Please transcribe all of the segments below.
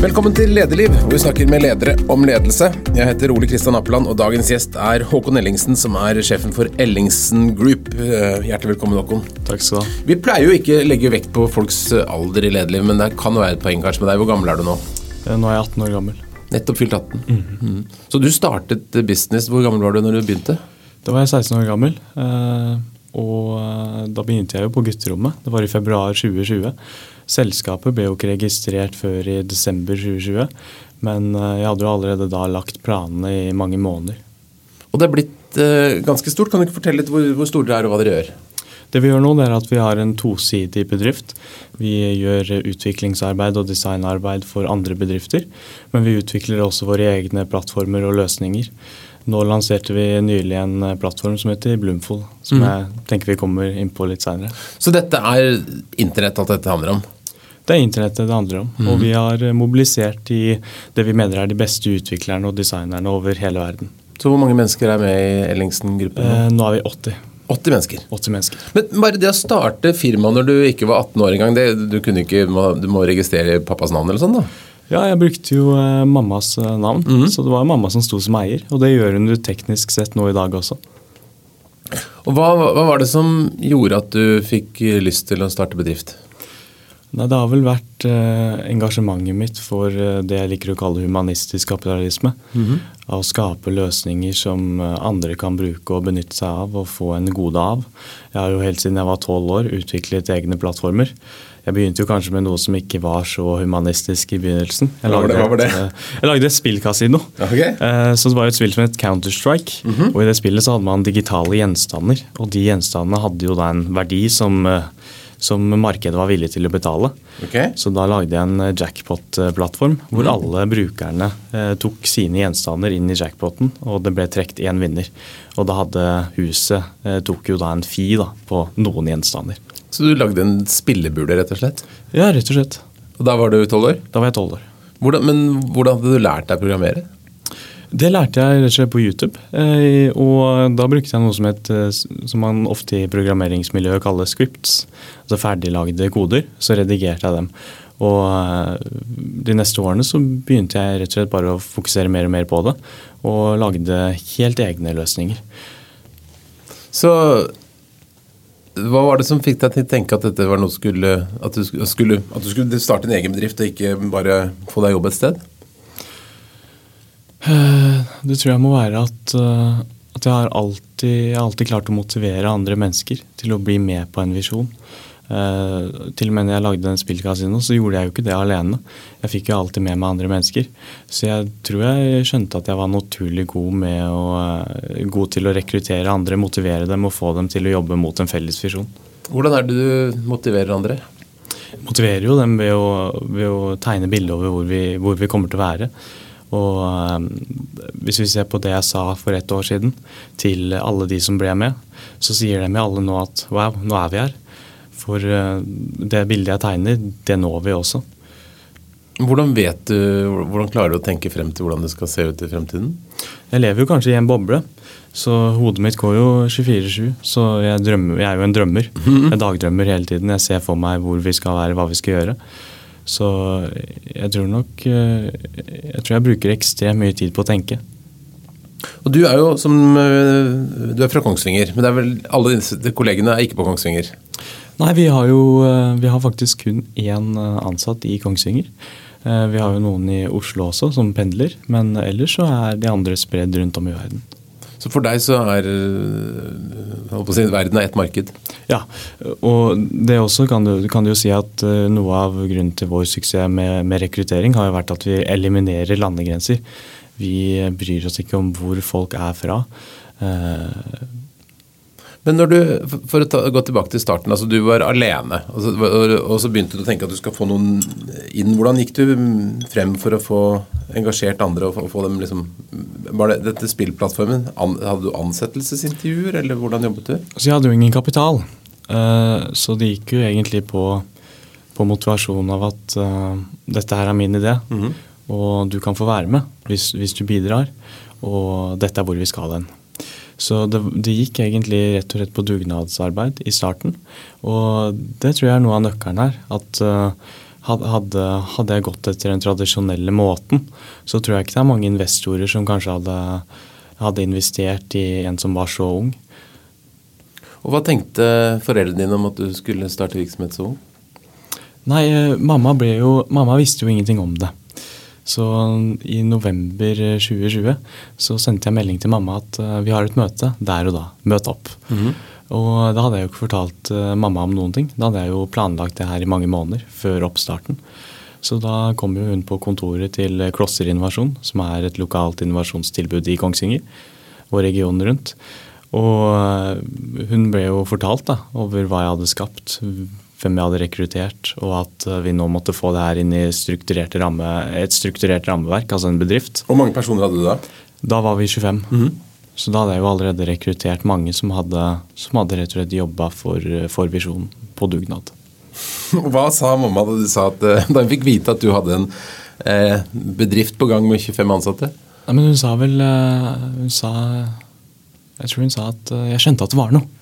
Velkommen til Lederliv, hvor vi snakker med ledere om ledelse. Jeg heter Ole Kristian Appeland, og dagens gjest er Håkon Ellingsen, som er sjefen for Ellingsen Group. Eh, Hjertelig velkommen, Håkon. Takk skal du ha. Vi pleier jo ikke legge vekt på folks alder i lederliv, men det kan være et poeng kanskje med deg. Hvor gammel er du nå? Eh, Nå er jeg 18 år gammel. Nettopp fylt 18. Mhm. Så du startet business. Hvor gammel var du når du begynte? Da var jeg 16 år gammel. eh, Og eh, da begynte jeg jo på gutterommet. Det var i februar 2020. Selskapet ble jo ikke registrert før i desember 2020. Men eh, jeg hadde jo allerede da lagt planene i mange måneder. Og det er blitt eh, ganske stort. Kan du ikke fortelle litt hvor, hvor store dere er og hva dere gjør? Det vi gjør nå, er at vi har en tosidig bedrift. Vi gjør utviklingsarbeid og designarbeid for andre bedrifter. Men vi utvikler også våre egne plattformer og løsninger. Nå lanserte vi nylig en eh, plattform som heter Bloomful, som jeg tenker vi kommer inn på litt seinere. Så dette er internett alt dette handler om? Det er internettet det handler om. Og vi har eh, mobilisert i det vi mener er de beste utviklerne og designerne over hele verden. Så hvor mange mennesker er med i Ellingsen-gruppen? nå? Eh, nå er vi 80. 80 mennesker. 80 mennesker. Men bare det å starte firma når du ikke var 18 år engang, du ikke, du må registrere pappas navn eller sånn da? Ja, jeg brukte jo eh, mammas eh, navn, så det var mamma som sto som eier. Og det gjør hun jo teknisk sett nå i dag også. Og hva, hva var det som gjorde at du fikk lyst til å starte bedrift? Nei, Det har vel vært eh, engasjementet mitt for eh, det jeg liker å kalle humanistisk kapitalisme. Av å skape løsninger som eh, andre kan bruke og benytte seg av og få en gode av. Jeg har jo helt siden jeg var tolv år utviklet egne plattformer. Jeg begynte jo kanskje med noe som ikke var så humanistisk i begynnelsen. Jeg Hva var det? lagde Hva var det? et, eh, Jeg lagde et spillkasino. Okay. Eh, Så det var et spill som het Counter-Strike. Og i det spillet så hadde man digitale gjenstander. Og de gjenstandene hadde jo da en verdi som, som markedet var villig til å betale. Okay. Så da lagde jeg en eh, jackpot-plattform hvor alle brukerne eh, tok sine gjenstander inn i jackpoten, og det ble trukket én vinner. Og da hadde huset eh, tok jo da en fi da, på noen gjenstander. Så du lagde en spillebule, rett og slett? Ja, rett og slett. Og da var du 12 år? Da var jeg tolv år. Hvordan, men hvordan hadde du lært deg å programmere? Det lærte jeg rett og slett på YouTube. Eh, og da brukte jeg noe som, het, eh, som man ofte i programmeringsmiljøet kaller scripts. Altså ferdiglagde koder. Så redigerte jeg dem. Og eh, de neste årene så begynte jeg rett og slett bare å fokusere mer og mer på det. Og lagde helt egne løsninger. Så hva var det som fikk deg til å tenke at dette var noe skulle, at du skulle, at du skulle starte en egen bedrift og ikke bare få deg jobb et sted? Eh, Det tror jeg må være at, eh, at jeg har alltid, jeg har alltid klart å motivere andre mennesker til å bli med på en visjon. Uh, til og med når jeg lagde den spillkasino, så gjorde jeg jo ikke det alene. Jeg fikk jo alltid med meg andre mennesker. Så jeg tror jeg skjønte at jeg var naturlig god, med å, uh, god til å rekruttere andre, motivere dem og få dem til å jobbe mot en felles visjon. Hvordan er det du motiverer andre? motiverer jo dem ved å, ved å tegne bilde over hvor vi, hvor vi kommer til å være. Og eh, hvis vi ser på det jeg sa for ett år siden til alle de som ble med, så sier de alle nå at wow, nå er vi her. For eh, det bildet jeg tegner, det når vi også. Hvordan vet du, hvordan klarer du å tenke frem til hvordan det skal se ut i fremtiden? Jeg lever jo kanskje i en boble, så hodet mitt går jo 24-7. Så jeg, drømmer, jeg er jo en drømmer. Jeg dagdrømmer hele tiden. Jeg ser for meg hvor vi skal være, hva vi skal gjøre. Så jeg tror nok eh, Jeg tror jeg bruker ekstremt mye tid på å tenke. Og Du er jo som, øh, du er fra Kongsvinger, men det er vel alle dine kollegene er ikke på Kongsvinger? Nei, vi har jo eh, vi har faktisk kun én eh, ansatt i Kongsvinger. Eh, Vi har jo noen i Oslo også som pendler, men ellers så er de andre spredd rundt om i verden. Så for deg så er å si, verden er ett marked? Ja, og det også kan du, kan du jo si at eh, noe av grunnen til vår suksess med, med rekruttering har jo vært at vi eliminerer landegrenser. Vi bryr oss ikke om hvor folk er fra. Eh, Men når du, for- å ta, gå tilbake til starten, altså du var alene, og så, og, så begynte du å tenke at du skal få noen inn. Hvordan gikk du frem for å få engasjert andre og få, dem liksom Var det dette spillplattformen? An, hadde du ansettelsesintervjuer, eller hvordan jobbet du? Så jeg hadde jo ingen kapital. uh, Så det gikk jo egentlig på, på motivasjon av at uh, dette her er min idé, og du kan få være med hvis, hvis du bidrar. Og dette er hvor vi skal hen. Så det, det gikk egentlig rett og slett på dugnadsarbeid i starten. Og det tror jeg er noe av nøkkelen her. At eh, hadde, hadde jeg gått etter den tradisjonelle måten, så tror jeg ikke det er mange investorer som kanskje hadde, hadde investert i en som var så ung. Og Hva tenkte foreldrene dine om at du skulle starte virksomhet så ung? Nei, eh, mamma, jo, mamma visste jo ingenting om det. Så i november 2020 så sendte jeg melding til mamma at uh, vi har et møte der og da. Møt opp. Mm -hmm. Og da hadde jeg jo ikke fortalt uh, mamma om noen ting. Da hadde jeg jo planlagt det her i mange måneder før oppstarten. Så da kom jo hun på kontoret til Klosser Innovasjon, som er et lokalt innovasjonstilbud i Kongsvinger og regionen rundt. Og hun ble jo fortalt da, over hva jeg hadde skapt, hvem jeg hadde rekruttert, og at eh, vi nå måtte få det her inn i strukturert ramme, et strukturert rammeverk, altså en bedrift. Hvor mange personer hadde du da? Da var vi 25. Mm -hmm. Så da hadde jeg jo allerede rekruttert mange som hadde, som hadde rett og slett jobba for, for Visjon på dugnad. Hva sa mamma da, sa at, eh, da hun fikk vite at du hadde en eh, bedrift på gang med 25 ansatte? Ja, men hun sa vel eh, Hun sa Jeg tror hun sa at jeg skjønte at det var noe.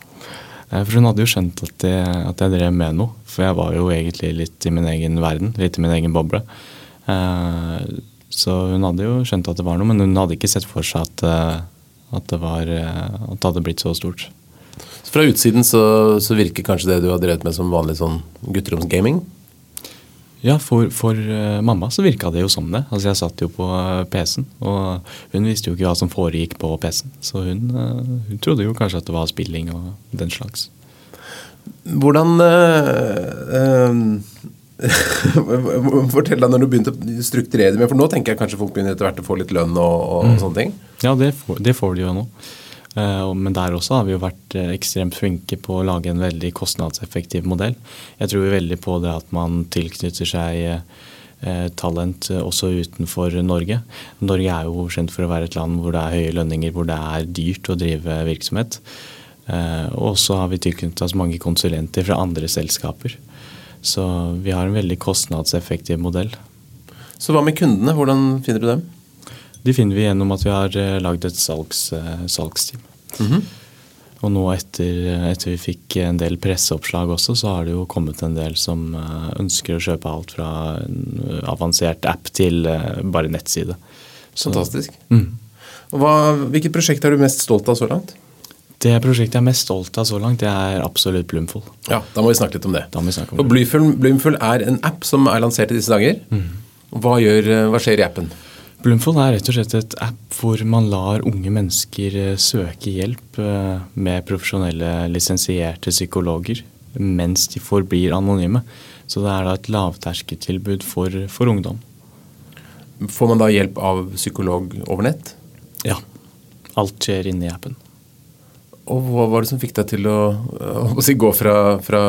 Eh, for hun hadde jo skjønt at jeg, at jeg, drev med noe. For jeg var jo egentlig litt i min egen verden, litt i min egen boble. Eh, så hun hadde jo skjønt at det var noe, men hun hadde ikke sett for seg at, eh, at, det, var, at det hadde blitt så stort. Så Fra utsiden så, så virker kanskje det du har drevet med som vanlig sånn gutteromsgaming? Ja, for, for uh, mamma så virka det jo som det. Altså Jeg satt jo på uh, PC-en, og hun visste jo ikke hva som foregikk på PC-en. Så hun, uh, hun, trodde jo kanskje at det var spilling og den slags. Hvordan Fortell deg når du begynte å strukturere det med, for nå tenker jeg kanskje folk begynner etter hvert å få litt lønn og, og, mm. sånne ting? Ja, det får, det får de jo nå. Eh, men der også har vi jo vært eh, ekstremt flinke på å lage en veldig kostnadseffektiv modell. Jeg tror veldig på det at man tilknytter seg eh, talent også utenfor Norge. Norge er jo kjent for å være et land hvor det er høye lønninger, hvor det er dyrt å drive virksomhet. Og så har vi tilknyttet oss mange konsulenter fra andre selskaper. Så vi har en veldig kostnadseffektiv modell. Så hva med kundene, hvordan finner du dem? De finner vi gjennom at vi har lagd et salgs, salgsteam. Mm -hmm. Og nå etter, etter, vi fikk en del presseoppslag også, så har det jo kommet en del som eh, ønsker å kjøpe alt fra en avansert app til eh, bare nettside. Så, Fantastisk. Mm. Hva, hvilket prosjekt er du mest stolt av så langt? Det prosjektet jeg er mest stolt av så langt, det er absolutt Bloomful. Ja, Da må vi snakke litt om det. Da må vi snakke om For Bloomful, Bloomful er en app som er lansert i disse dager. Mm. Hva, gjør, hva skjer i appen? Bloomfold er rett og slett et app hvor man lar unge mennesker eh, søke hjelp eh, med profesjonelle lisensierte psykologer mens de forblir anonyme. Så det er da et lavterskeltilbud for, for ungdom. Får man da hjelp av psykolog over nett? Ja. Alt skjer inne i appen. Og Hva var det som fikk deg til å, å si, gå fra, fra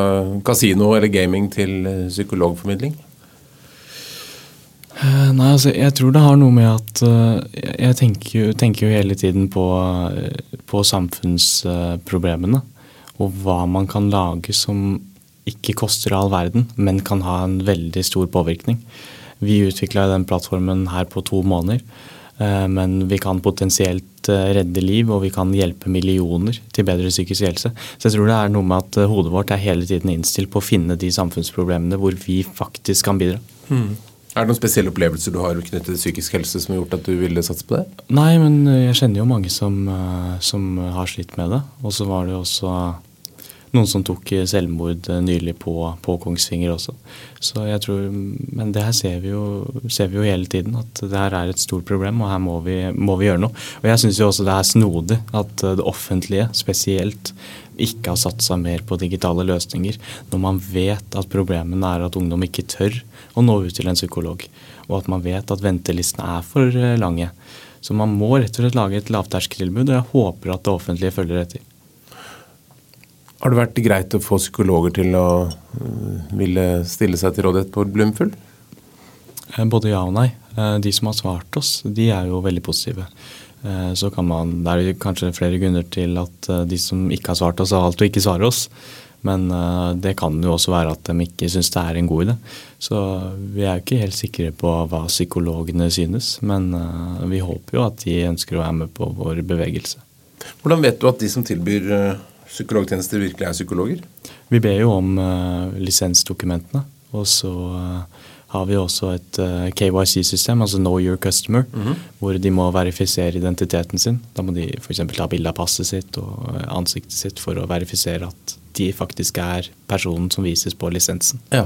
kasino eller gaming til eh, psykologformidling? Eh, nei, altså jeg tror det har noe med at uh, jeg tenker jo, tenker jo, hele tiden på, uh, på samfunnsproblemene. Uh, og hva man kan lage som ikke koster all verden, men kan ha en veldig stor påvirkning. Vi utvikla den plattformen her på to måneder. Men vi kan potensielt redde liv, og vi kan hjelpe millioner til bedre psykisk helse. Så jeg tror det er noe med at hodet vårt er hele tiden innstilt på å finne de samfunnsproblemene hvor vi faktisk kan bidra. Mm. Er det noen spesielle opplevelser du har knyttet til psykisk helse som har gjort at du ville satse på det? Nei, men eh, jeg kjenner jo mange som, eh, som har slitt med det. Og så var det jo også noen som tok selvmord eh, nylig på, på, Kongsvinger også. Så jeg tror, Men det her ser vi, jo, ser vi jo hele tiden, at det her er et stort problem, og her må vi, må vi gjøre noe. Og jeg syns jo også det er snodig at det offentlige spesielt ikke har satsa mer på digitale løsninger, når man vet at problemene er at ungdom ikke tør å nå ut til en psykolog, og at man vet at ventelistene er for eh, lange. Så man må rett og slett lage et lavterskeltilbud, og jeg håper at det offentlige følger etter. Har det vært greit å få psykologer til å eh, ville stille seg til rådighet på Blumfull? Eh, både ja og nei. De som har svart oss, de er jo veldig positive. Så kan man, Det er kanskje flere grunner til at de som ikke har svart oss, har valgt å ikke svare oss. Men uh, det kan jo også være at de ikke syns det er en god idé. Så vi er jo ikke helt sikre på hva psykologene synes, men uh, vi håper jo at de ønsker å være med på vår bevegelse. Hvordan vet du at de som tilbyr uh, psykologtjenester, virkelig er psykologer? Vi ber jo om lisensdokumentene. Og så eh, har vi også et eh, KYC-system, altså Know Your Customer, hvor de må verifisere identiteten sin. Da må de f.eks. ta bilde av passet sitt og eh, ansiktet sitt for å verifisere at de faktisk er personen som vises på lisensen. Ja.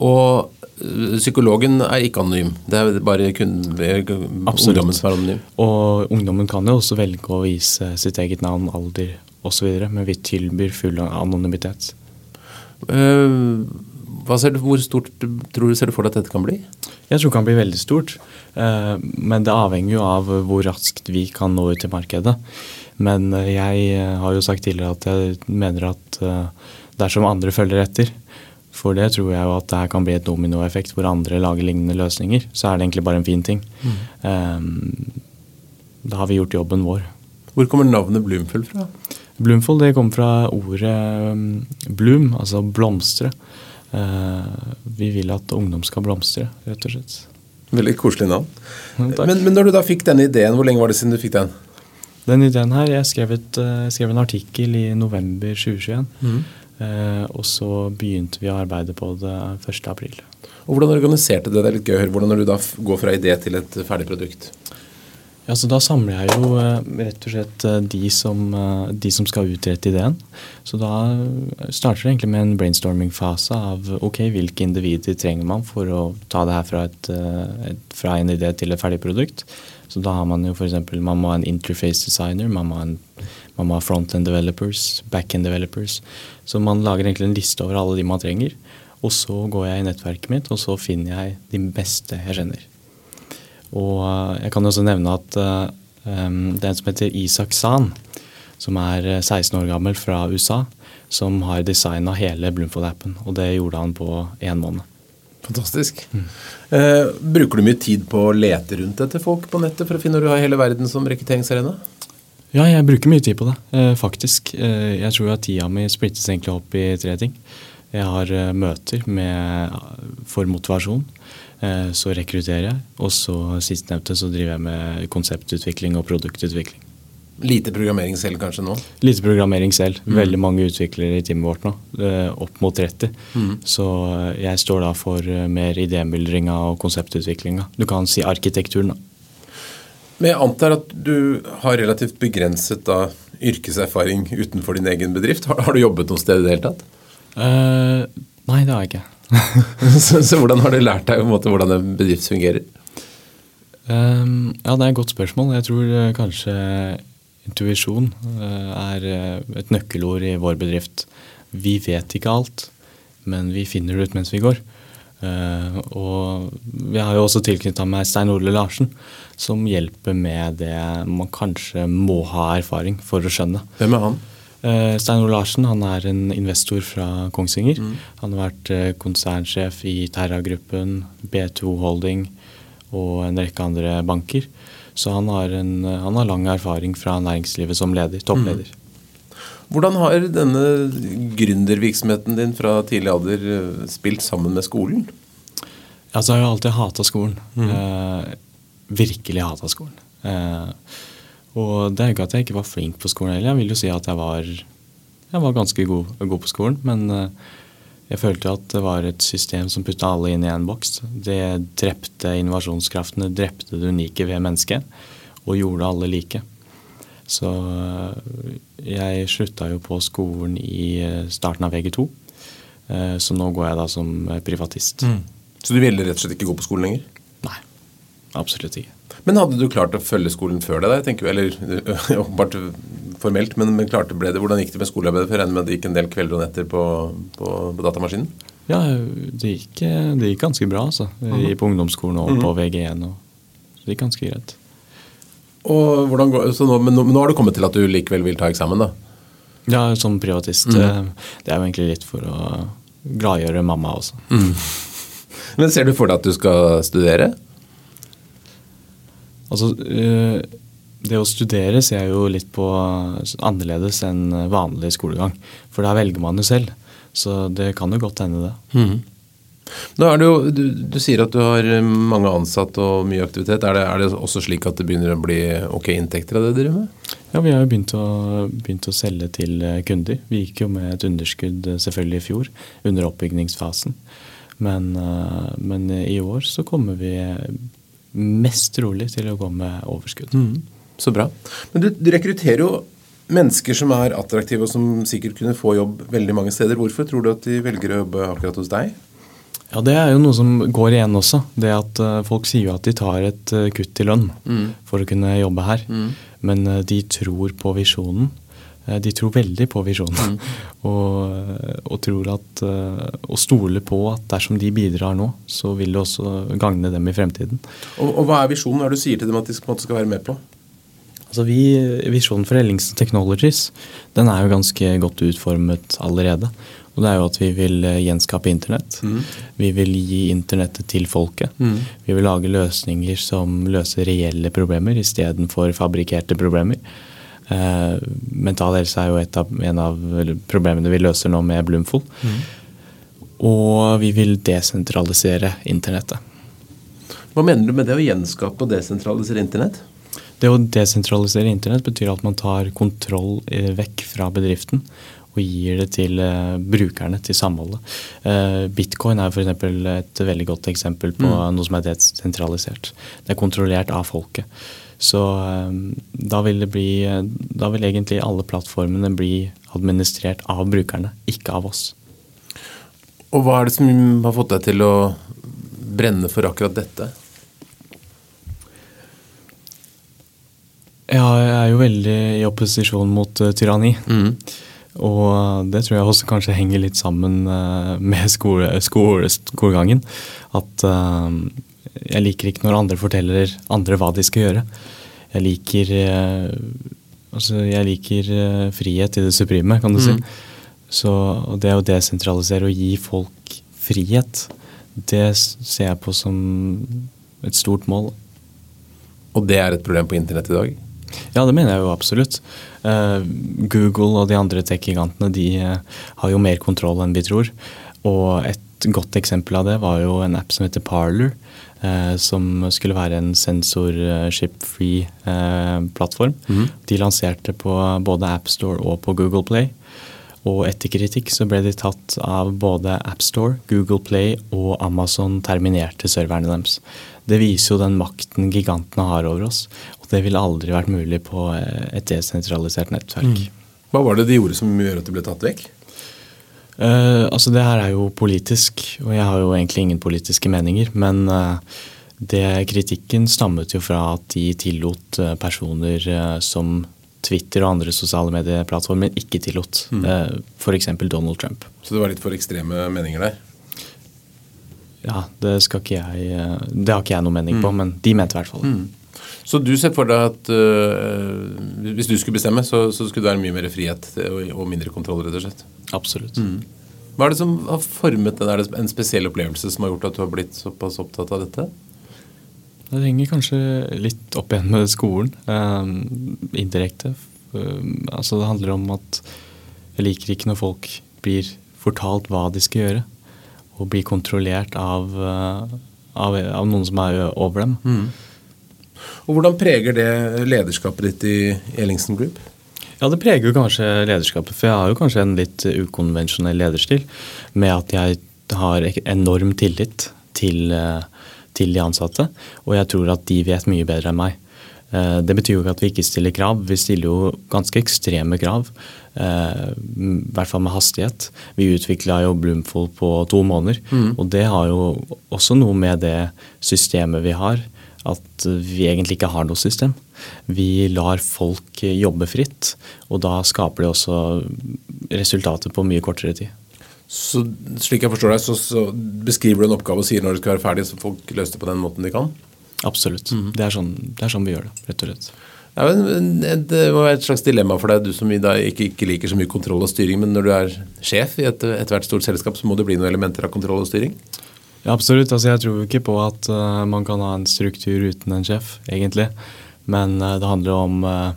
Og øh, psykologen er ikke anonym. Det er bare kun ungdommen som er anonym. Og ungdommen kan jo også velge å vise sitt eget navn, alder osv., men vi tilbyr full anonymitet. Uh, du, hvor stort tror du ser du for deg at dette kan bli? Jeg tror det kan bli veldig stort, eh, men det avhenger jo av hvor raskt vi kan nå ut til markedet. Men eh, jeg eh, har jo sagt tidligere at jeg mener at eh, dersom andre følger etter, for det tror jeg jo at det her kan bli et dominoeffekt hvor andre lager lignende løsninger, så er det egentlig bare en fin ting. Mm. Da har vi gjort jobben vår. Hvor kommer navnet Bloomfield fra? Bloomfold det kommer fra ordet um, bloom, altså blomstre. Eh, vi vil at ungdom skal blomstre, rett og slett. Veldig koselig navn. Takk. Men, men når du da fikk denne ideen, hvor lenge var det siden du fikk den? Den ideen her, Jeg skrev, et, eh, skrev en artikkel i november 2021. eh, og så begynte vi å arbeide på det 1. april. Og hvordan organiserte du det? Det er litt gøy å høre hvordan når du da går fra idé til et ferdig produkt. Ja, så Da samler jeg jo eh, rett og slett eh, de som, eh, de som skal utrette ideen. Så da starter det egentlig med en brainstorming-fase av ok, hvilke individer trenger man for å ta det her fra, et, et, fra en idé til et ferdig produkt. Så da har man jo f.eks. man må ha en interface designer, man må ha, en, man må ha front-end developers, back-end developers. Så man lager egentlig en liste over alle de man trenger. Og så går jeg i nettverket mitt, og så finner jeg de beste jeg kjenner. Og eh, jeg kan også nevne at eh, det er en som heter Isak San, som er eh, 16 år gammel fra USA, som har designa hele Bloomfold-appen. Og det gjorde han på én måned. Fantastisk. Eh, bruker du mye tid på å lete rundt etter folk på nettet for å finne når du har hele verden som rekrutteringsarena? Ja, jeg bruker mye tid på det, eh, faktisk. Eh, jeg tror at tida mi splittes egentlig opp i tre ting. Jeg har eh, møter med, for motivasjon. Eh, så rekrutterer jeg. Og så sistnevnte så driver jeg med konseptutvikling og produktutvikling. Lite programmering selv kanskje nå? Lite programmering selv. Veldig mange utviklere i teamet vårt nå. eh, Opp mot 30. Så eh, jeg står da for mer idémyldringa og konseptutviklinga. Du kan si arkitekturen, da. Men jeg antar at du har relativt begrenset da, yrkeserfaring utenfor din egen bedrift. Har, har du jobbet noe sted i det hele tatt? Uh, nei, det har jeg ikke. så, så hvordan har du lært deg en måte, hvordan en bedrift fungerer? Um, ja, det er et godt spørsmål. Jeg tror uh, kanskje intuisjon uh, er eh, et nøkkelord i vår bedrift. Vi vet ikke alt, men vi finner det ut mens vi går. Uh, og vi har jo også tilknytta meg Stein Ole Larsen, som hjelper med det man kanskje må ha erfaring for å skjønne. Hvem er han? Eh, Stein Ole Larsen han er en investor fra Kongsvinger. Han har vært eh, konsernsjef i Terra-gruppen, B2 Holding og en rekke andre banker. Så han har, en, han har lang erfaring fra næringslivet som leder, toppleder. Hvordan har denne gründervirksomheten din fra tidlig alder eh, spilt sammen med skolen? Altså, jeg har alltid hata skolen. Eh, virkelig hata skolen. Eh, og det er ikke at jeg ikke var flink på skolen heller. Jeg vil jo si at jeg var, jeg var ganske god, god på skolen. Men eh, jeg følte at det var et system som putta alle inn i en boks. Det drepte innovasjonskraften, det drepte det unike ved mennesket, og gjorde alle like. Så øh, jeg slutta jo på skolen i øh, starten av VG2. Eh, Så nå går jeg da som privatist. privatist. Så du ville rett og slett ikke gå på skolen lenger? Nei, absolutt ikke. Men hadde du klart å følge skolen før det? Jeg tenker Eller åpenbart formelt, men, men klarte ble det? Hvordan gikk det med skolearbeidet? For jeg regner med at det gikk en del kvelder og netter på, på, på datamaskinen? Ja, det gikk, det gikk ganske bra, altså. I- På ungdomsskolen og på VG1. Og, det gikk ganske greit. Går, så nå, men, nå, men nå har du kommet til at du likevel vil ta eksamen, da? Ja, som privatist. eh, Det er jo egentlig litt for å gladgjøre mamma også. Men ser du for deg at du skal studere? Altså, eh, det å studere ser jeg jo litt på annerledes enn vanlig skolegang. For da velger man jo selv. Så det kan jo godt hende, det. Det jo, du, du sier at du har eh, mange ansatte og mye aktivitet. Er det, er det også slik at det begynner å bli ok inntekter av det dere driver med? Ja, Vi har jo begynt å, begynt å, selge til eh, kunder. Vi gikk jo med et underskudd selvfølgelig i fjor, under oppbyggingsfasen. Men, men i år så kommer vi mest trolig til å gå med overskudd. Mm. Så bra. Men du, du, rekrutterer jo mennesker som er attraktive og som sikkert kunne få jobb veldig mange steder. Hvorfor tror du at de velger å jobbe akkurat hos deg? Ja, Det er jo noe som går igjen også. Det at Folk sier jo at de tar et kutt i lønn mm. for å kunne jobbe her. Mm. Men eh, de tror på visjonen. Eh, de tror veldig på visjonen. Mm. og, og, tror at Og stoler på at dersom de bidrar nå, så vil det også gagne dem i fremtiden. Og, og Hva er visjonen? Hva er det du sier til dem at de skal være med på? Altså vi, Visjonen for Ellingsen Technologies den er jo ganske godt utformet allerede. Og det er jo at vi vil eh, gjenskape internett. Mm. Vi vil gi internettet til folket. Mm. Vi vil lage løsninger som løser reelle problemer istedenfor fabrikkerte problemer. Eh, mental helse er jo et av, en av problemene vi løser nå med Bloomful. Mm. Og vi vil desentralisere internettet. Hva mener du med det å gjenskape og desentralisere internett? Det å desentralisere internett betyr at man tar kontroll eh, vekk fra bedriften og gir det til uh, brukerne, til samholdet. Bitcoin er f.eks. et veldig godt eksempel på mm. noe som er desentralisert. Det er kontrollert av folket. Så um, da vil det bli Da vil egentlig alle plattformene bli administrert av brukerne, ikke av oss. Og hva er det som har fått deg til å brenne for akkurat dette? Ja, jeg er jo veldig i opposisjon mot uh, tyranni. Mm. Og det tror jeg også kanskje henger litt sammen uh, med skole, skole, skolegangen. At uh, jeg liker ikke når andre forteller andre hva de skal gjøre. Jeg liker, uh, altså jeg liker uh, frihet i det supreme, kan du mm. si. Så det å desentralisere og gi folk frihet, det ser jeg på som et stort mål. Og det er et problem på internett i dag? Ja, det mener jeg jo absolutt. Uh, Google og de andre tech-gigantene de har jo mer kontroll enn vi tror. Og et godt eksempel av det var jo en app som heter Parler. Uh, som skulle være en sensorship-free plattform. Mm. De lanserte på både AppStore og på Google Play. Og etter kritikk så ble de tatt av både AppStore, Google Play og Amazon terminerte serverne deres. Det viser jo den makten gigantene har over oss. Og Det ville aldri vært mulig på eh, et desentralisert nettverk. Mm. Hva var det de gjorde som gjør at de ble tatt vekk? Uh, altså Det her er jo politisk, og jeg har jo egentlig ingen politiske meninger. Men uh, det kritikken stammet jo fra at de tillot uh, personer som Twitter og andre sosiale medieplattformer ikke tillot. Mm. F.eks. Donald Trump. Så det var litt for ekstreme meninger der? Ja, det skal ikke jeg Det har ikke jeg noe mening mm. på, men de mente i hvert fall det. Mm. Så du ser for deg at uh, hvis du skulle bestemme, så, så, skulle det være mye mer frihet og, og, mindre kontroll, rett og slett? Absolutt. Mm. Hva er det som har formet den? Er det en spesiell opplevelse som har gjort at du har blitt såpass opptatt av dette? Det henger kanskje litt opp igjen med skolen. eh, indirekte. Um, altså det handler om at jeg liker ikke når folk blir fortalt hva de skal gjøre, og blir kontrollert av, uh, av, av noen som er over dem. Mm. Og Hvordan preger det lederskapet ditt i Ellingsen Group? Ja, Det preger jo kanskje lederskapet, for jeg har jo kanskje en litt ukonvensjonell lederstil. Med at jeg har enorm tillit til, eh, til de ansatte, og jeg tror at de vet mye bedre enn meg. Eh, det betyr jo ikke at vi ikke stiller krav. Vi stiller jo ganske ekstreme krav. Eh, I hvert fall med hastighet. Vi utvikla jo Bloomful på to måneder. Mm. Og det har jo også noe med det systemet vi har at vi egentlig ikke har noe system. Vi lar folk jobbe fritt, og da skaper det også resultater på mye kortere tid. Så slik jeg forstår deg, så, så beskriver du en oppgave og sier når det skal være ferdig, så folk løser det på den måten de kan? Absolutt. Mm. Det, er sånn, det, er sånn, vi gjør det, rett og slett. Ja, men Det må være et slags dilemma for deg, du som ikke, ikke, liker så mye kontroll og styring. Men når du er sjef i et, ethvert stort selskap, så må det bli noen elementer av kontroll og styring? Ja, absolutt. Altså, jeg tror ikke på at uh, man kan ha en struktur uten en sjef, egentlig. Men uh, det handler om uh,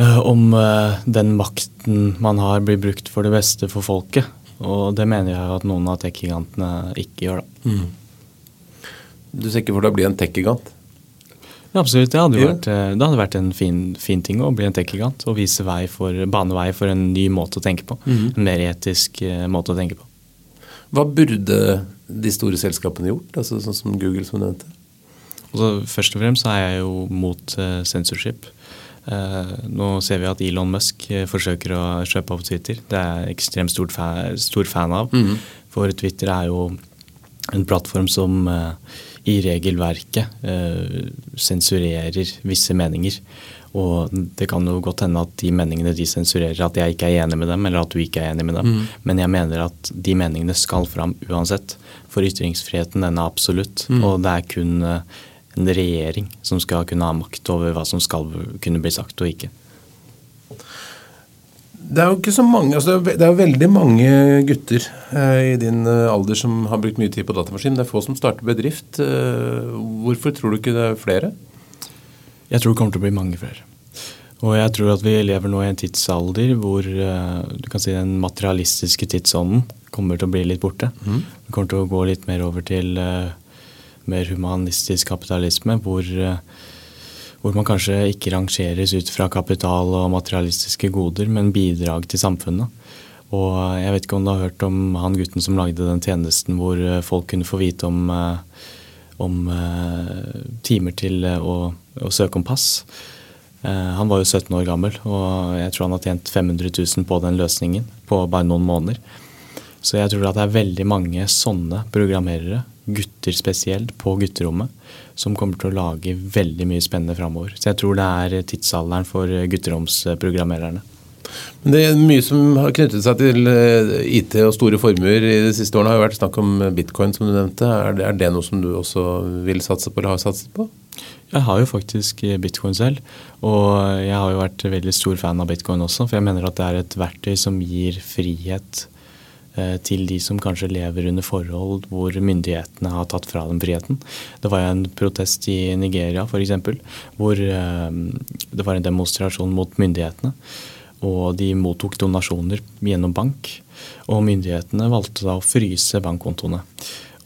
om den makten man har, blir brukt for det beste for folket. Og det mener jeg at noen av tech-gigantene ikke gjør. da. Mm. Du ser ikke for deg å bli en tech-gigant? Ja, absolutt. Det hadde, jo vært, det hadde vært en fin, fin ting å bli en tech-gigant og vise vei for, bane vei for en ny måte å tenke på. Mm. En mer etisk måte å tenke på. Hva burde de store selskapene gjort, altså sånn som Google som du nevnte? Altså, Først og fremst er jeg jo mot eh, censorship. Uh, nå ser vi at Elon Musk eh, forsøker å kjøpe opp Twitter. Det er jeg ekstremt stort fa stor fan av. Mhm. For Twitter er jo en plattform som i regelverket sensurerer visse meninger. Og det kan jo godt hende at de meningene de sensurerer, at jeg ikke er enig med dem, eller at du ikke er enig med dem. Mm. Men jeg mener at de meningene skal fram uansett. For ytringsfriheten den er absolutt. Mm. Og det er kun eh, en regjering som skal kunne ha makt over hva som skal kunne bli sagt og ikke. Det er jo ikke så mange, altså det er jo veldig mange gutter eh, i din eh, alder som har brukt mye tid på datamaskin. Det er få som starter bedrift. Eh, hvorfor tror du ikke det er flere? Jeg tror det kommer til å bli mange flere. Og jeg tror at vi lever nå i en tidsalder hvor eh, du kan si den materialistiske tidsånden kommer til å bli litt borte. Vi kommer til å gå litt mer over til eh, mer humanistisk kapitalisme, hvor, eh, hvor man kanskje ikke rangeres ut fra kapital og materialistiske goder, men bidrag til samfunnet. Og jeg vet ikke om du har hørt om han gutten som lagde den tjenesten hvor folk kunne få vite om, eh, om eh, timer til eh, å, å søke om pass. Eh, Han var jo 17 år gammel, og jeg tror han har tjent 500 000 på den løsningen på bare noen måneder. Så jeg tror at det er veldig mange sånne programmerere, gutter spesielt, på gutterommet, som kommer til å lage veldig mye spennende framover. Så jeg tror det er tidsalderen for gutteromsprogrammererne. Men det er Mye som har knyttet seg til eh, IT og store formuer i de siste årene, har jo vært snakk om bitcoin, som du nevnte. Er det, er det noe som du også vil satse på, eller har satset på? Jeg har jo faktisk bitcoin selv, og jeg har jo vært veldig stor fan av bitcoin også, for jeg mener at det er et verktøy som gir frihet eh, til de som kanskje lever under forhold hvor myndighetene har tatt fra dem friheten. Det var en protest i Nigeria f.eks., hvor eh, det var en demonstrasjon mot myndighetene. Og de mottok donasjoner gjennom bank, og myndighetene valgte da å fryse bankkontoene.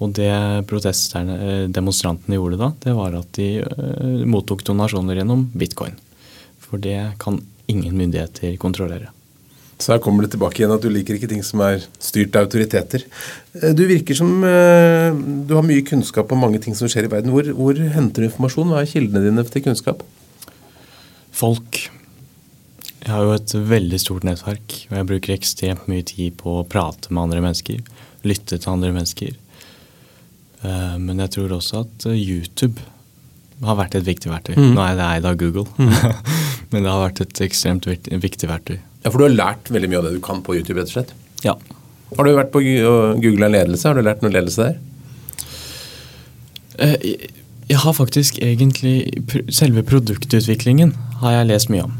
Og det eh, demonstrantene gjorde da, det var at de uh, mottok donasjoner gjennom bitcoin. For det kan ingen myndigheter kontrollere. Så her kommer det tilbake igjen at du liker ikke ting som er styrt av autoriteter. Eh, Du virker som uh, du har mye kunnskap om mange ting som skjer i verden. Hvor, hvor henter du informasjon? Hva er kildene dine til kunnskap? Folk. Jeg har jo et veldig stort nettverk, og jeg bruker ekstremt mye tid på å prate med andre mennesker. Lytte til andre mennesker. Eh, Men jeg tror også at eh, YouTube har vært et viktig verktøy. Mm. Nå er det eid av Google, men det har vært et ekstremt viktig verktøy. Ja, For du har lært veldig mye av det du kan på YouTube, rett og slett. Ja. Har du vært på Google og ledelse? Har du lært noe ledelse der? Eh, Jeg jeg har faktisk egentlig Selve produktutviklingen har jeg lest mye om.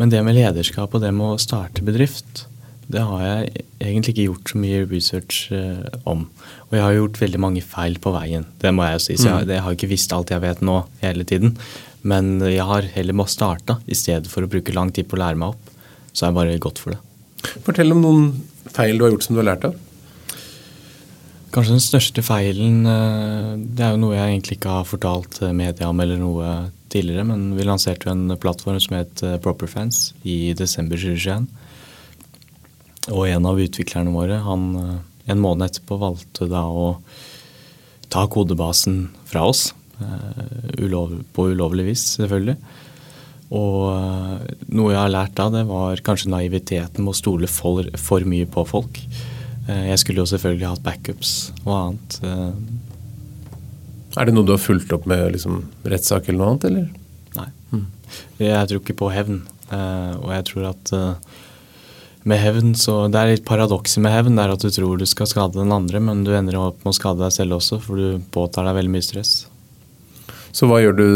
Men det med lederskap og det med å starte bedrift, det har jeg egentlig ikke gjort så mye research eh, om. Og jeg har gjort veldig mange feil på veien, det må jeg jo si. Så jeg, jeg har ikke visst alt jeg vet nå hele tiden. Men jeg har heller må starta i stedet for å bruke lang tid på å lære meg opp. Så har jeg bare gått for det. Fortell om noen feil du har gjort som du har lært av. Kanskje den største feilen eh, Det er jo noe jeg egentlig ikke har fortalt eh, media om eller noe tidligere, men vi lanserte jo en plattform som het eh, Properfans i desember 2021. Og en av utviklerne våre, han en måned etterpå valgte da å ta kodebasen fra oss. ulov, på ulovlig vis, selvfølgelig. Og noe jeg har lært da, det var kanskje naiviteten med å stole for, for mye på folk. Eh, Jeg skulle jo selvfølgelig hatt backups og annet. eh, Er det noe du har fulgt opp med liksom, rettssak eller noe annet, eller? Nei. Jeg tror ikke på hevn. eh, Og jeg tror at med hevn så Det er litt paradokset med hevn. Det er at du tror du skal skade den andre, men du ender opp med å skade deg selv også, for du påtar deg veldig mye stress. Så hva gjør du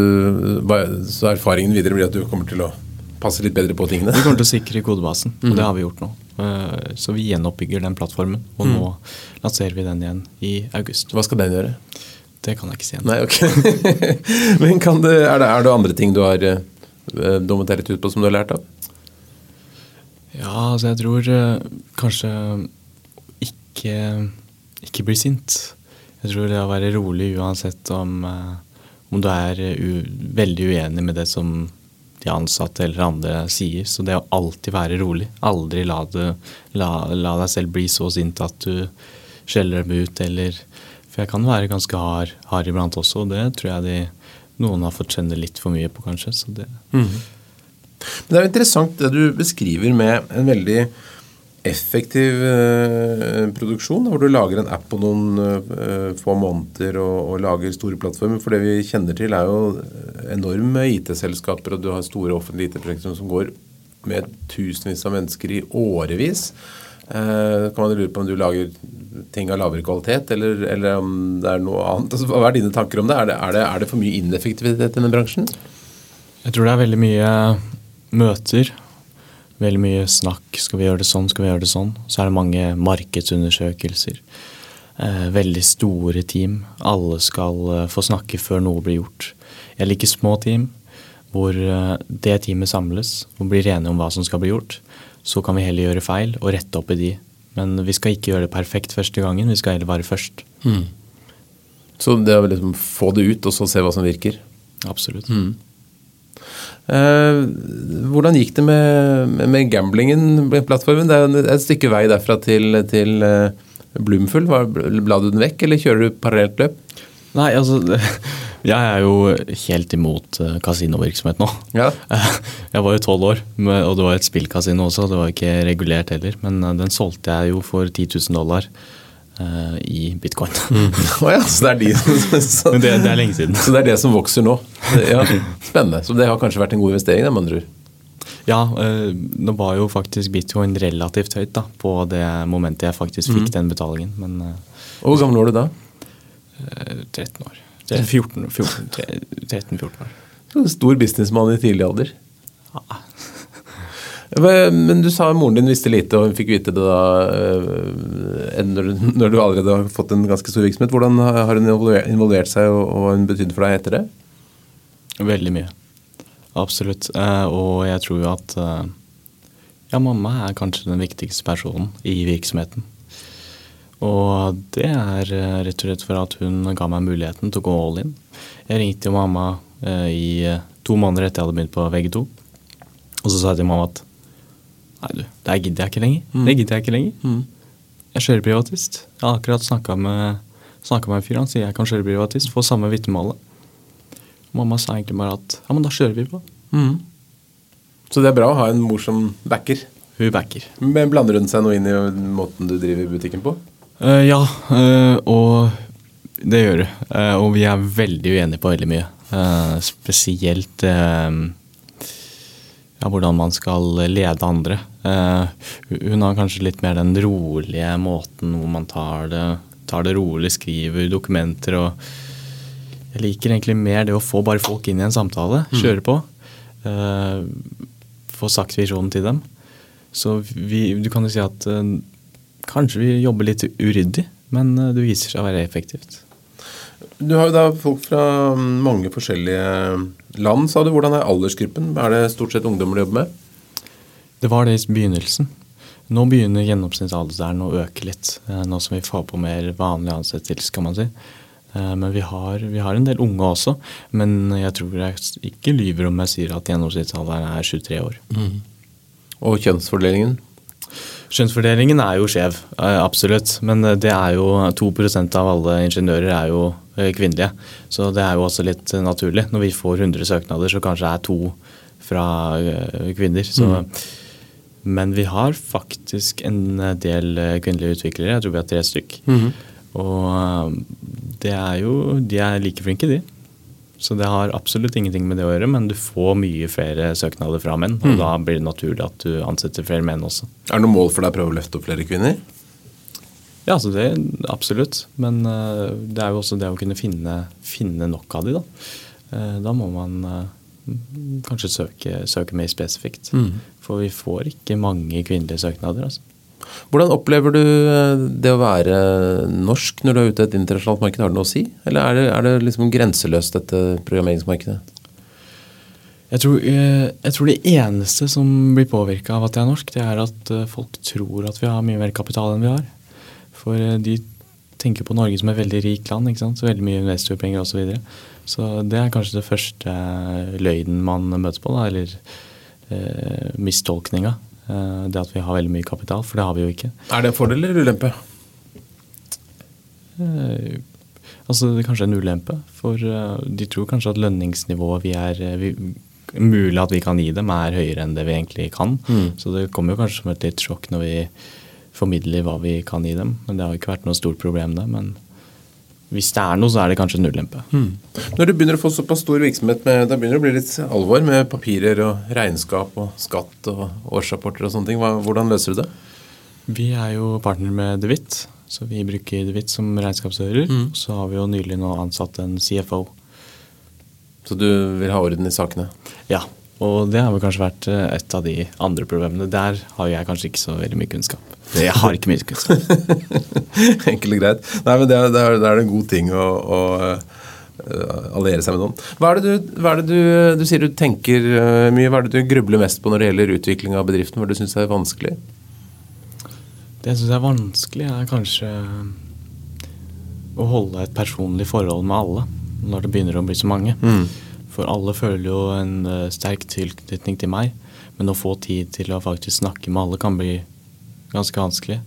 Så erfaringen videre blir at du kommer til å passe litt bedre på tingene? Vi kommer til å sikre kodebasen, og det har vi gjort nå. Eh, Så vi gjenoppbygger den plattformen, og nå lanserer vi den igjen i august. Hva skal den gjøre? Det kan jeg ikke si ennå. Nei, ok. Men kan det, er, det, er det andre ting du har uh, dummet deg litt ut på som du har lært av? Ja, altså jeg tror eh, kanskje ikke, ikke bli sint. Jeg tror det å være rolig uansett om, eh, om du er u veldig uenig med det som de ansatte eller andre sier. Så det å alltid være rolig, aldri la, det, la, la deg selv bli så sint at du skjeller dem ut, eller For jeg kan være ganske hard, hard iblant også, og det tror jeg de, noen har fått kjenne litt for mye på, kanskje. Så det Men det er interessant det du beskriver med en veldig effektiv eh, produksjon, hvor du lager en app på noen eh, få måneder og, og lager store plattformer. For det vi kjenner til, er jo enorme IT-selskaper, og du har store offentlige IT-prosjekter som går med tusenvis av mennesker i årevis. Eh, kan man lure på om du lager ting av lavere kvalitet, eller, eller om det er noe annet? Altså, hva er dine tanker om det? Er det, er det, er det for mye ineffektivitet i denne bransjen? Jeg tror det er veldig mye møter. Veldig mye snakk. Skal vi gjøre det sånn, skal vi gjøre det sånn? Så er det mange markedsundersøkelser. Eh, veldig store team. Alle skal eh, få snakke før noe blir gjort. Jeg liker små team hvor eh, det teamet samles og blir enige om hva som skal bli gjort. Så kan vi heller gjøre feil og rette opp i de. Men vi skal ikke gjøre det perfekt første gangen, vi skal heller være først. Så det å liksom få det ut, og så se hva som virker? Absolutt. Eh, hvordan gikk det med, med- gamblingen, plattformen? Det er et stykke vei derfra til, til eh, Bloomfull. Var- La du den vekk, eller kjører du parallelt løp? Nei, altså Jeg er jo helt imot eh, kasinovirksomhet nå. Ja. Jeg var jo tolv år, og det var et spillkasino også. Det var ikke regulert heller. Men eh, den solgte jeg jo for 10 000 dollar eh, i bitcoin. Å ja, så det er de så, det, det er lenge siden. så det er det som vokser nå? Ja, Spennende. Så det har kanskje vært en god investering, med andre? Ja, eh, nå var jo faktisk bitcoin relativt høyt da, på det momentet jeg faktisk fikk den betalingen. Men eh, Hvor gammel var du da? eh, 13 år. 14, 14, 13-14 år. Stor businessmann i tidlig alder. Ja. Men du sa moren din visste lite, og hun fikk vite det da eh, når, du allerede har fått en ganske stor virksomhet. Hvordan har hun involvert, seg, og hva hun betydd for deg etter det? Veldig mye. Absolutt. Eh, og jeg tror jo at eh, ja, mamma er kanskje den viktigste personen i virksomheten. Og det er rett og slett for at hun ga meg muligheten til å gå all in. Jeg ringte jo mamma i to måneder etter jeg hadde begynt på VG2. Og så sa jeg til mamma at nei, du, det gidder jeg ikke lenger. Det gidder jeg ikke lenger. Jeg kjører privatist. Jeg har akkurat snakka med, snakket med en fyr, han sier jeg kan kjøre privatist, få samme vitnemålet. Mamma sa egentlig bare at ja, men da kjører vi på. Så det er bra å ha en mor som backer. Hun backer. Men blander hun seg noe inn i måten du driver butikken på? Uh, ja, uh, og det gjør du. Uh, og vi er veldig uenige på veldig mye. Spesielt eh, ja, hvordan man skal lede andre. Eh, hun har kanskje litt mer den rolige måten hvor man tar det, tar det rolig, skriver dokumenter og Jeg liker egentlig mer det å få bare folk inn i en samtale, kjøre på. eh, få sagt visjonen til dem. Så vi, du kan jo si at eh, kanskje vi jobber litt uryddig, men det viser seg å være effektivt. Du har jo da folk fra mange forskjellige land, sa du. Hvordan er aldersgruppen? Er det stort sett ungdommer du jobber med? Det var det i begynnelsen. Nå begynner gjennomsnittsalderen å øke litt, eh, nå som vi får på mer vanlig ansettelse, kan man si. Eh, Men vi har, vi har en del unge også. Men jeg tror jeg ikke lyver om jeg sier at gjennomsnittsalderen er 23 år. Og kjønnsfordelingen? Kjønnsfordelingen er jo skjev, eh, absolutt. Men eh, det er jo 2% av alle ingeniører er jo eh, kvinnelige. Så det er jo også litt eh, naturlig. Når vi får 100 søknader, så kanskje det er to fra eh, kvinner. Så, Men vi har faktisk en eh, del eh, kvinnelige utviklere. Jeg tror vi har tre stykk. Og eh, det er jo De er like flinke, de. Så det har absolutt ingenting med det å gjøre, men du får mye flere søknader fra menn. Og da blir det naturlig at du ansetter flere menn også. Er det noe mål for deg å prøve å løfte opp flere kvinner? Ja, altså det absolutt. Men eh, det er jo også det å kunne finne, finne nok av de, da. Eh, da må man eh, kanskje søke, søke mer spesifikt. For vi får ikke mange kvinnelige søknader, altså. Hvordan opplever du eh, det å være norsk når du er ute i et internasjonalt marked? Har det noe å si? Eller er det, er det liksom grenseløst, dette programmeringsmarkedet? Jeg tror, eh, jeg tror det eneste som blir påvirka av at jeg er norsk, det er at eh, folk tror at vi har mye mer kapital enn vi har. For de tenker på Norge som et veldig rikt land. ikke sant? Så veldig mye investorpenger osv. Så, videre. så det er kanskje det første løgnen man møter på, da, eller eh, mistolkninga. Eh, det at vi har veldig mye kapital, for det har vi jo ikke. Er det en fordel eller ulempe? Eh, altså det er kanskje en ulempe. For uh, de tror kanskje at lønningsnivået vi er vi, Mulig at vi kan gi dem, er høyere enn det vi egentlig kan. Mm. Så det kommer jo kanskje som et litt sjokk når vi formidler hva vi kan gi dem. Men det har jo ikke vært noe stort problem, det. Men hvis det er noe, så er det kanskje en ulempe. Mm. Når du begynner å få såpass stor virksomhet, med, da begynner det å bli litt alvor med papirer og regnskap og skatt og årsrapporter og sånne ting. Hva, hvordan løser du det? Vi er jo partner med DeWitt, så vi bruker DeWitt som regnskapsfører. Mm. Så har vi jo nylig nå ansatt en CFO. Så du vil ha orden i sakene? Ja. Og det har vel kanskje vært eh, et av de andre problemene. Der har jeg kanskje ikke så veldig mye kunnskap. Jeg har ikke mye kunnskap. Enkelt og greit. Nei, men det er, det er, en god ting å, å uh, alliere seg med noen. Hva er det, du, er det du, du, sier du tenker uh, mye. Hva er det du grubler mest på når det gjelder utvikling av bedriften? Hva er det du syns er vanskelig? Det jeg syns er vanskelig, er kanskje å holde et personlig forhold med alle når det begynner å bli så mange. Mm. For alle føler jo en uh, sterk tilknytning til meg, men å få tid til å faktisk snakke med alle kan bli ganske vanskelig.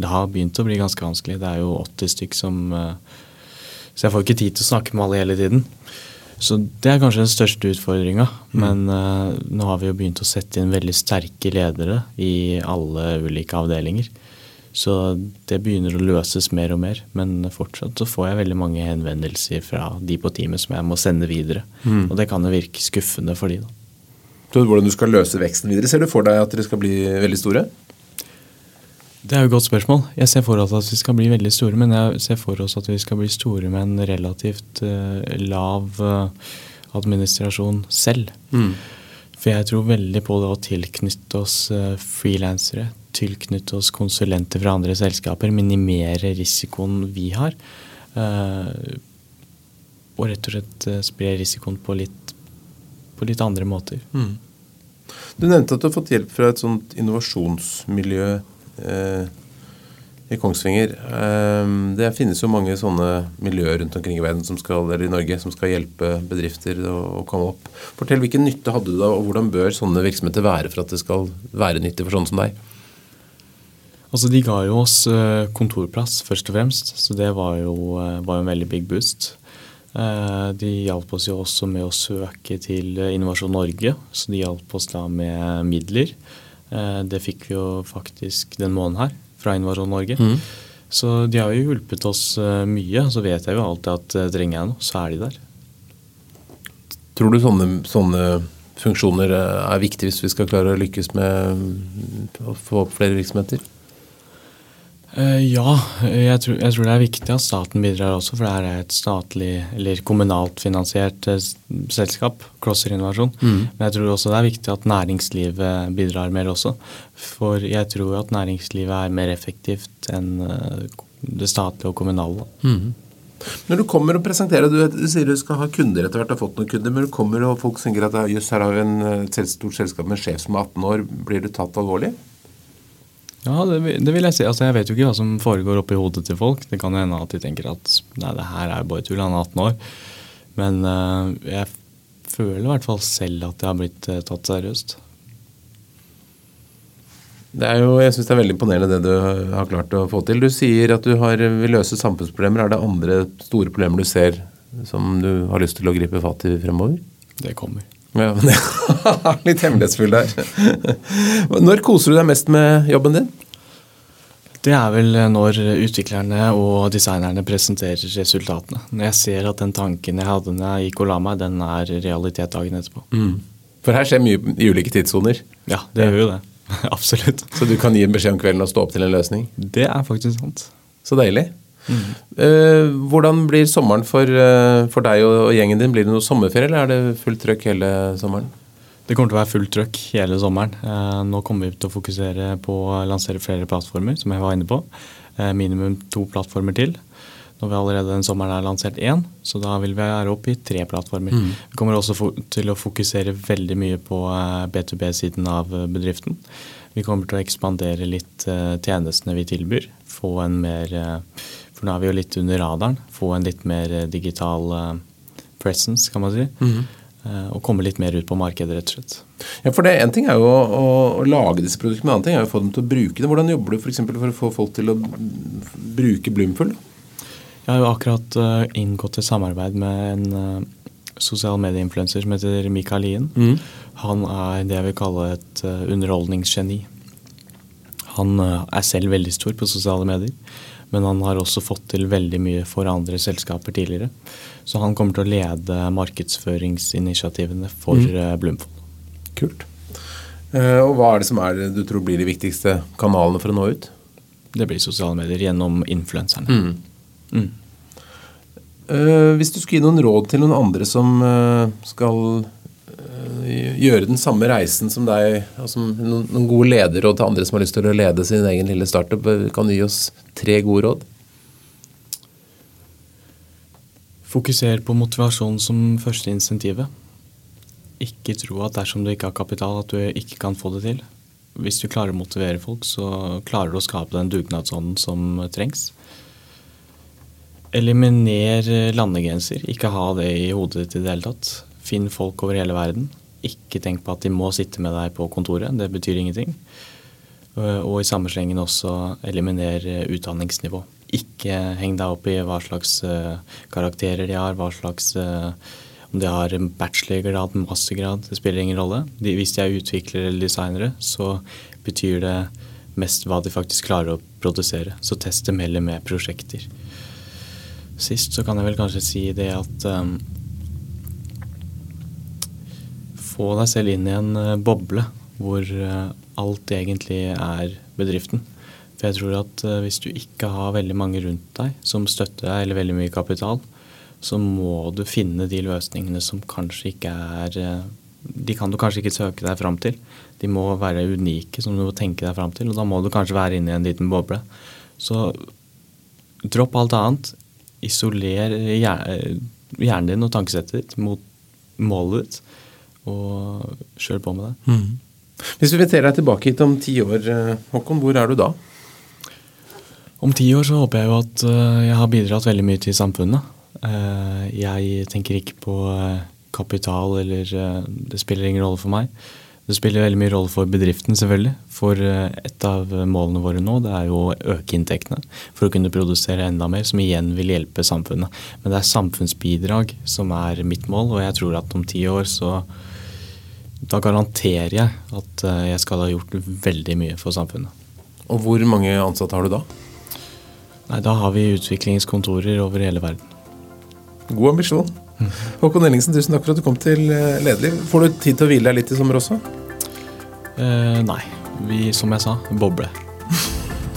Det har begynt å bli ganske vanskelig. Det er jo 80 stykk som uh, Så jeg får ikke tid til å snakke med alle hele tiden. Så det er kanskje den største utfordringa. Mm. Men uh, nå har vi jo begynt å sette inn veldig sterke ledere i alle ulike avdelinger. Så det begynner å løses mer og mer. Men fortsatt så får jeg veldig mange henvendelser fra de på teamet som jeg må sende videre. Mm. Og det kan jo virke skuffende for de da. Så hvordan du skal løse veksten videre? Ser du for deg at dere skal bli veldig store? Det er jo et godt spørsmål. Jeg ser for oss at vi skal bli veldig store, men jeg ser for oss at vi skal bli store med en relativt uh, lav uh, administrasjon selv. Mm. For jeg tror veldig på det å tilknytte oss uh, frilansere tilknytte oss konsulenter fra andre selskaper, minimere risikoen vi har. Uh, og rett og slett uh, spre risikoen på litt, på litt andre måter. Mm. Du nevnte at du har fått hjelp fra et sånt innovasjonsmiljø eh, i Kongsvinger. Eh, det finnes jo mange sånne miljøer rundt omkring i verden som skal, eller i Norge som skal hjelpe bedrifter å, komme opp. Fortell hvilken nytte hadde du da, og hvordan bør sånne virksomheter være for at det skal være nyttig for sånne som deg? Altså, De ga jo oss eh, kontorplass, først og fremst, så det var jo, eh, var en veldig big boost. Eh, de hjalp oss jo også med å søke til Innovasjon Norge, så de hjalp oss da med midler. Det fikk vi jo faktisk den måneden her fra Innovasjon Norge. Mm. Så de har jo hjulpet oss mye. Så vet jeg jo alltid at trenger jeg noe, så er de der. Tror du sånne, sånne funksjoner er viktig hvis vi skal klare å lykkes med å få opp flere virksomheter? Uh, ja, jeg tror, jeg tror, det er viktig at staten bidrar også, for det er et statlig eller kommunalt finansiert uh, selskap, Crosser Innovasjon. Mm. Men jeg tror også det er viktig at næringslivet bidrar mer også. For jeg tror at næringslivet er mer effektivt enn uh, det statlige og kommunale. Mm. Når du kommer og presenterer, du, du, sier du skal ha kunder etter hvert, har fått noen kunder, men du kommer og folk tenker at jøss, her har vi en, et stort selskap med en sjef som er 18 år, blir du tatt alvorlig? Ja, det, det, vil jeg si. Altså, jeg vet jo ikke hva som foregår oppi hodet til folk. Det kan hende at de tenker at nei, det her er bare tull, han er 18 år. Men uh, jeg føler i hvert fall selv at jeg har blitt uh, tatt seriøst. Det er jo, jeg syns det er veldig imponerende det du har klart å få til. Du sier at du har, vil løse samfunnsproblemer. Er det andre store problemer du ser som du har lyst til å gripe fatt i fremover? Det kommer. Ja, men Litt hemmelighetsfull der. Når koser du deg mest med jobben din? Det er vel når utviklerne og designerne presenterer resultatene. Når jeg ser at den tanken jeg hadde når jeg gikk og la meg, den er realitet dagen etterpå. Mm. For her skjer mye i ulike tidssoner? Ja, det gjør jo det. Absolutt. Så du kan gi en beskjed om kvelden og stå opp til en løsning? Det er faktisk sant. Så deilig. Mm. hvordan blir sommeren for, uh, for, deg og, gjengen din? Blir det noe sommerferie, eller er det fullt trøkk hele sommeren? Det kommer til å være fullt trøkk hele sommeren. Uh, nå kommer vi til å fokusere på å lansere flere plattformer, som jeg var inne på. minimum to plattformer til. Når vi allerede den sommeren er lansert én, så da vil vi være oppe i tre plattformer. Mm. Vi kommer også til å fokusere veldig mye på B2B-siden av bedriften. Vi kommer til å ekspandere litt tjenestene vi tilbyr. Få en mer For nå er vi jo litt under radaren. Få en litt mer digital presence, kan man si. Mm. Og komme litt mer ut på markedet, rett og slett. Ja, for det En ting er jo å, å, lage disse produktene, en annen ting er jo å få dem til å bruke det. Hvordan jobber du for, for å få folk til å bruke Blumfull? Jeg har jo akkurat inngått et samarbeid med en sosial medieinfluenser som heter Mikael Lien. Mm. Han er det jeg vil kalle et underholdningsgeni. Han er selv veldig stor på sosiale medier, men han har også fått til veldig mye for andre selskaper tidligere. Så han kommer til å lede markedsføringsinitiativene for mm. Blumfold. Kult. og hva er det som er, du tror blir de viktigste kanalene for å nå ut? Det blir sosiale medier gjennom influenserne. Mm. Mm. Uh, hvis du skulle gi noen råd til noen andre som skal gjøre den samme reisen som deg, altså noen, noen, gode lederråd til andre som har lyst til å lede sin egen lille startup, kan du gi oss tre gode råd? Fokuser på motivasjon som første insentivet. Ikke tro at dersom du ikke har kapital, at du ikke kan få det til. Hvis du klarer å motivere folk, så klarer du å skape den dugnadsånden som trengs. Eliminer landegrenser. Ikke ha det i hodet ditt i det hele tatt. Finn folk over hele verden. Ikke tenk på at de må sitte med deg på kontoret. Det betyr ingenting. Eh, og i samme slengen også eliminer utdanningsnivå. Ikke heng deg opp i hva slags eh, karakterer de har, hva slags eh, om de har bachelorgrad, mastergrad, det spiller ingen rolle. De, hvis de er utviklere eller designere, så betyr det mest hva de faktisk klarer å produsere. Så test dem heller med prosjekter sist, så kan jeg vel kanskje si det at um, Få deg selv inn i en uh, boble hvor uh, alt egentlig er bedriften. For jeg tror at uh, hvis du ikke har veldig mange rundt deg som støtter deg, eller veldig mye kapital, så må du finne de løsningene som kanskje ikke er De kan du kanskje ikke søke deg fram til. De må være unike, som du må tenke deg fram til. Og da må du kanskje være inne i en liten boble. Så dropp alt annet isoler hjernen din og tankesettet ditt mot målet ditt, og kjør på med det. Mm. Hvis vi inviterer deg tilbake hit om ti år, eh, Håkon, hvor er du da? Om ti år så håper jeg jo at eh, jeg har bidratt veldig mye til samfunnet. Eh, jeg tenker ikke på kapital eller Det spiller ingen rolle for meg. Det spiller veldig mye rolle for bedriften, selvfølgelig. For eh, et av målene våre nå det er jo å øke inntektene for å kunne produsere enda mer, som igjen vil hjelpe samfunnet. Men det er samfunnsbidrag som er mitt mål, og jeg tror at om ti år så Da garanterer jeg at eh, jeg skal ha gjort veldig mye for samfunnet. Og hvor mange ansatte har du da? Nei, Da har vi utviklingskontorer over hele verden. God ambisjon. Mm. Håkon Ellingsen, tusen takk for at du kom til eh, Lederliv. Får du tid til å hvile deg litt i sommer også? Eh, nei. Vi, som jeg sa, boble.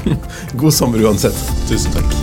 God sommer uansett. Tusen takk.